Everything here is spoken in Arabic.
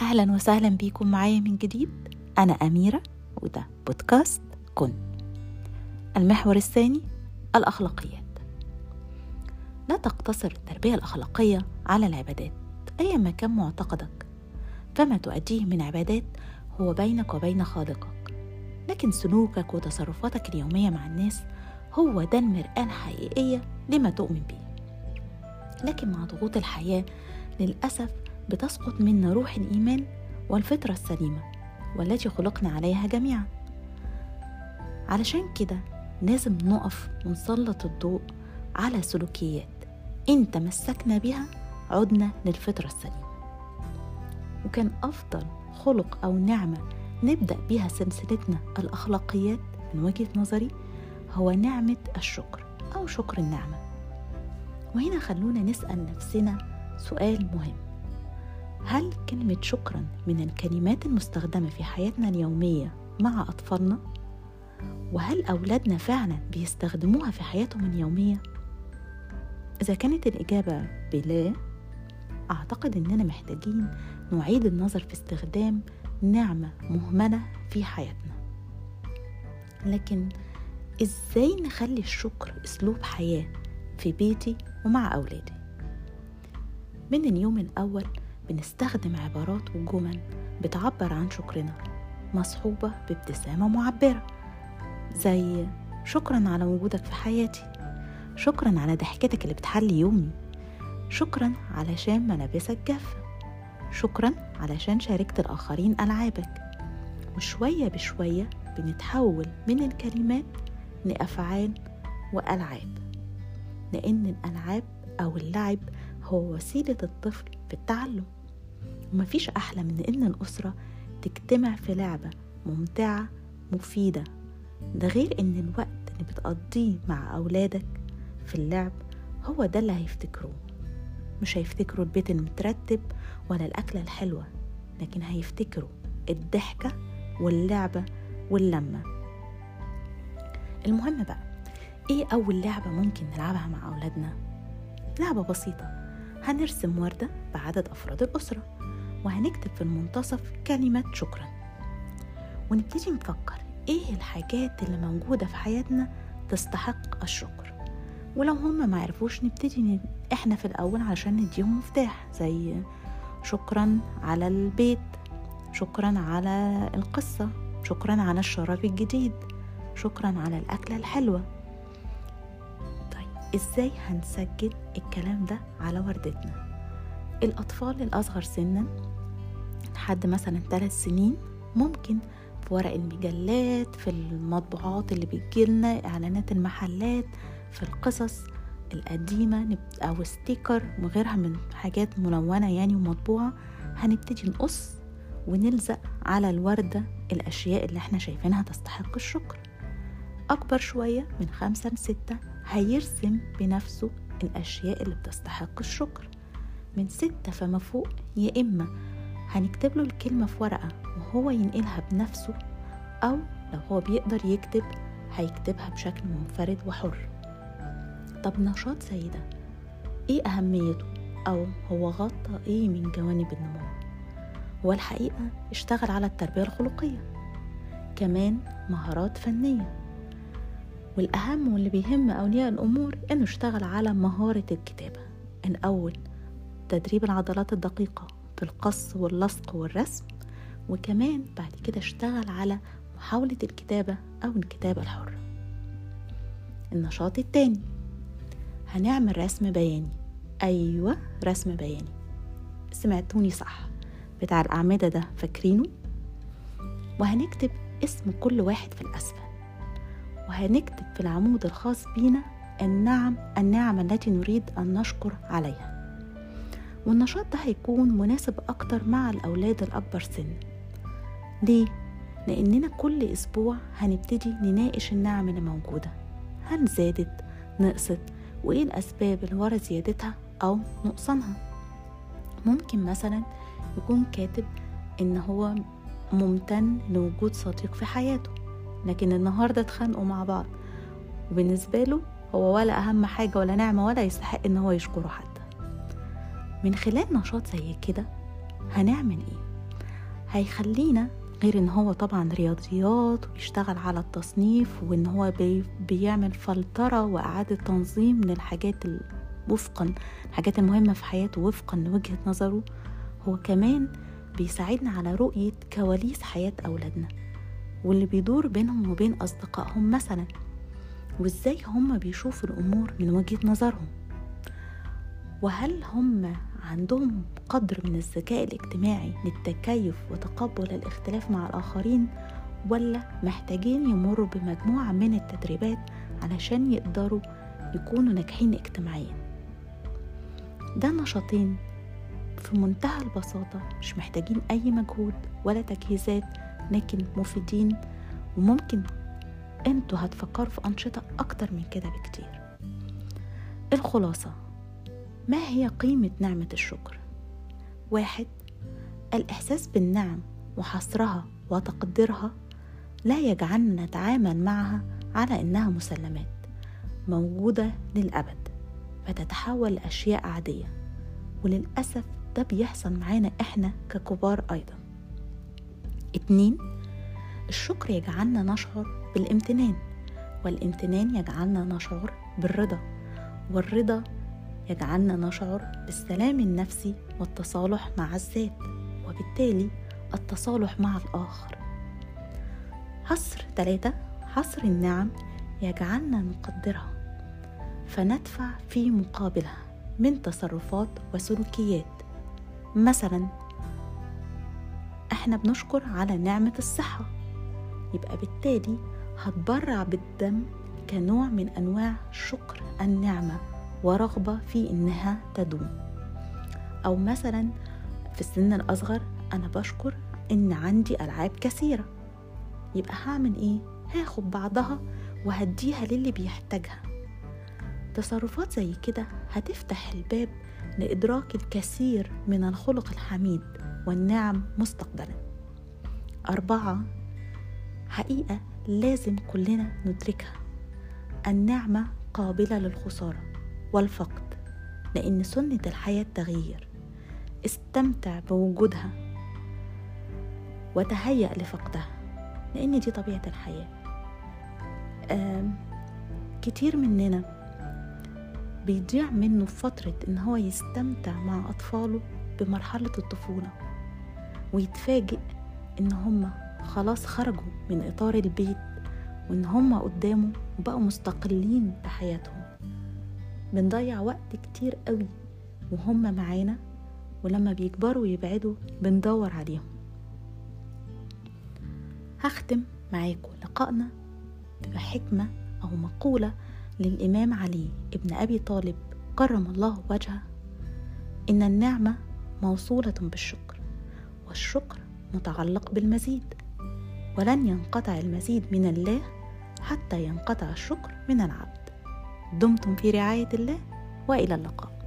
أهلا وسهلا بيكم معايا من جديد. أنا أميرة وده بودكاست كن. المحور الثاني الأخلاقيات. لا تقتصر التربية الأخلاقية على العبادات أيا ما كان معتقدك. فما تؤديه من عبادات هو بينك وبين خالقك. لكن سلوكك وتصرفاتك اليومية مع الناس هو ده المرآة الحقيقية لما تؤمن به لكن مع ضغوط الحياة للأسف بتسقط منا روح الإيمان والفطرة السليمة والتي خلقنا عليها جميعا. علشان كده لازم نقف ونسلط الضوء على سلوكيات إن تمسكنا بها عدنا للفطرة السليمة. وكان أفضل خلق أو نعمة نبدأ بها سلسلتنا الأخلاقيات من وجهة نظري هو نعمة الشكر أو شكر النعمة. وهنا خلونا نسأل نفسنا سؤال مهم هل كلمة شكرا من الكلمات المستخدمة في حياتنا اليومية مع أطفالنا؟ وهل أولادنا فعلا بيستخدموها في حياتهم اليومية؟ إذا كانت الإجابة بلا أعتقد إننا محتاجين نعيد النظر في استخدام نعمة مهملة في حياتنا لكن إزاي نخلي الشكر أسلوب حياة في بيتي ومع أولادي. من اليوم الأول بنستخدم عبارات وجمل بتعبر عن شكرنا مصحوبة بابتسامة معبرة زي شكرا على وجودك في حياتي شكرا على ضحكتك اللي بتحلي يومي شكرا علشان ملابسك جافة شكرا علشان شاركت الآخرين ألعابك. وشوية بشوية بنتحول من الكلمات لأفعال وألعاب. لأن الألعاب أو اللعب هو وسيلة الطفل في التعلم. ومفيش أحلى من إن الأسرة تجتمع في لعبة ممتعة مفيدة. ده غير إن الوقت اللي بتقضيه مع أولادك في اللعب هو ده اللي هيفتكروه. مش هيفتكروا البيت المترتب ولا الأكلة الحلوة لكن هيفتكروا الضحكة واللعبة واللمة. المهم بقى إيه أول لعبة ممكن نلعبها مع أولادنا؟ لعبة بسيطة. هنرسم وردة بعدد أفراد الأسرة وهنكتب في المنتصف كلمة شكرا. ونبتدي نفكر إيه الحاجات اللي موجودة في حياتنا تستحق الشكر. ولو هم ما عرفوش نبتدي ن... إحنا في الأول علشان نديهم مفتاح زي شكرا على البيت شكرا على القصة شكرا على الشراب الجديد شكرا على الأكلة الحلوة. إزاي هنسجل الكلام ده على وردتنا؟ الأطفال الأصغر سنا لحد مثلا ثلاث سنين ممكن في ورق المجلات في المطبوعات اللي بتجيلنا إعلانات المحلات في القصص القديمة أو ستيكر وغيرها من حاجات ملونة يعني ومطبوعة هنبتدي نقص ونلزق على الوردة الأشياء اللي إحنا شايفينها تستحق الشكر. أكبر شوية من خمسة لستة هيرسم بنفسه الأشياء اللي بتستحق الشكر. من ستة فما فوق يا إما هنكتب له الكلمة في ورقة وهو ينقلها بنفسه أو لو هو بيقدر يكتب هيكتبها بشكل منفرد وحر. طب نشاط زي ده إيه أهميته؟ أو هو غطى إيه من جوانب النمو؟ هو الحقيقة اشتغل على التربية الخلقية. كمان مهارات فنية. والأهم واللي بيهم أولياء الأمور إنه اشتغل على مهارة الكتابة. الأول تدريب العضلات الدقيقة في القص واللصق والرسم وكمان بعد كده اشتغل على محاولة الكتابة أو الكتابة الحرة. النشاط التاني هنعمل رسم بياني. أيوة رسم بياني. سمعتوني صح. بتاع الأعمدة ده فاكرينه؟ وهنكتب اسم كل واحد في الأسفل. وهنكتب في العمود الخاص بينا النعم النعم التي نريد أن نشكر عليها. والنشاط ده هيكون مناسب أكتر مع الأولاد الأكبر سن. ليه؟ لأننا كل أسبوع هنبتدي نناقش النعم اللي موجودة. هل زادت؟ نقصت؟ وإيه الأسباب اللي ورا زيادتها أو نقصانها؟ ممكن مثلا يكون كاتب إن هو ممتن لوجود صديق في حياته. لكن النهاردة اتخانقوا مع بعض. وبالنسبة له هو ولا أهم حاجة ولا نعمة ولا يستحق إن هو يشكره حتى. من خلال نشاط زي كده هنعمل إيه؟ هيخلينا غير إن هو طبعا رياضيات ويشتغل على التصنيف وإن هو بي بيعمل فلترة وإعادة تنظيم للحاجات وفقا الحاجات المهمة في حياته وفقا لوجهة نظره هو كمان بيساعدنا على رؤية كواليس حياة أولادنا. واللي بيدور بينهم وبين أصدقائهم مثلا وإزاي هم بيشوفوا الأمور من وجهة نظرهم؟ وهل هم عندهم قدر من الذكاء الاجتماعي للتكيف وتقبل الاختلاف مع الآخرين ولا محتاجين يمروا بمجموعة من التدريبات علشان يقدروا يكونوا ناجحين اجتماعيا؟ ده نشاطين في منتهى البساطة مش محتاجين أي مجهود ولا تجهيزات لكن مفيدين وممكن أنتوا هتفكروا في أنشطة أكتر من كده بكتير الخلاصة ما هي قيمة نعمة الشكر؟ واحد الإحساس بالنعم وحصرها وتقديرها لا يجعلنا نتعامل معها على إنها مسلمات موجودة للأبد فتتحول لأشياء عادية وللأسف ده بيحصل معانا إحنا ككبار أيضا اتنين الشكر يجعلنا نشعر بالامتنان والامتنان يجعلنا نشعر بالرضا والرضا يجعلنا نشعر بالسلام النفسي والتصالح مع الذات وبالتالي التصالح مع الآخر. حصر ثلاثة حصر النعم يجعلنا نقدرها فندفع في مقابلها من تصرفات وسلوكيات. مثلا إحنا بنشكر على نعمة الصحة. يبقى بالتالي هتبرع بالدم كنوع من أنواع شكر النعمة ورغبة في إنها تدوم. أو مثلا في السن الأصغر أنا بشكر إن عندي ألعاب كثيرة. يبقى هعمل إيه؟ هاخد بعضها وهديها للي بيحتاجها. تصرفات زي كده هتفتح الباب لإدراك الكثير من الخلق الحميد. والنعم مستقبلا. أربعة حقيقة لازم كلنا ندركها. النعمة قابلة للخسارة والفقد لأن سنة الحياة تغيير. استمتع بوجودها وتهيأ لفقدها لأن دي طبيعة الحياة. كتير مننا بيضيع منه فترة إن هو يستمتع مع أطفاله بمرحلة الطفولة ويتفاجئ إن هما خلاص خرجوا من إطار البيت وإن هما قدامه وبقوا مستقلين بحياتهم بنضيع وقت كتير قوي وهم معانا ولما بيكبروا ويبعدوا بندور عليهم. هختم معاكم لقائنا بحكمة أو مقولة للإمام علي ابن أبي طالب كرم الله وجهه. إن النعمة موصولة بالشكر والشكر متعلق بالمزيد ولن ينقطع المزيد من الله حتى ينقطع الشكر من العبد. دمتم في رعاية الله وإلى اللقاء.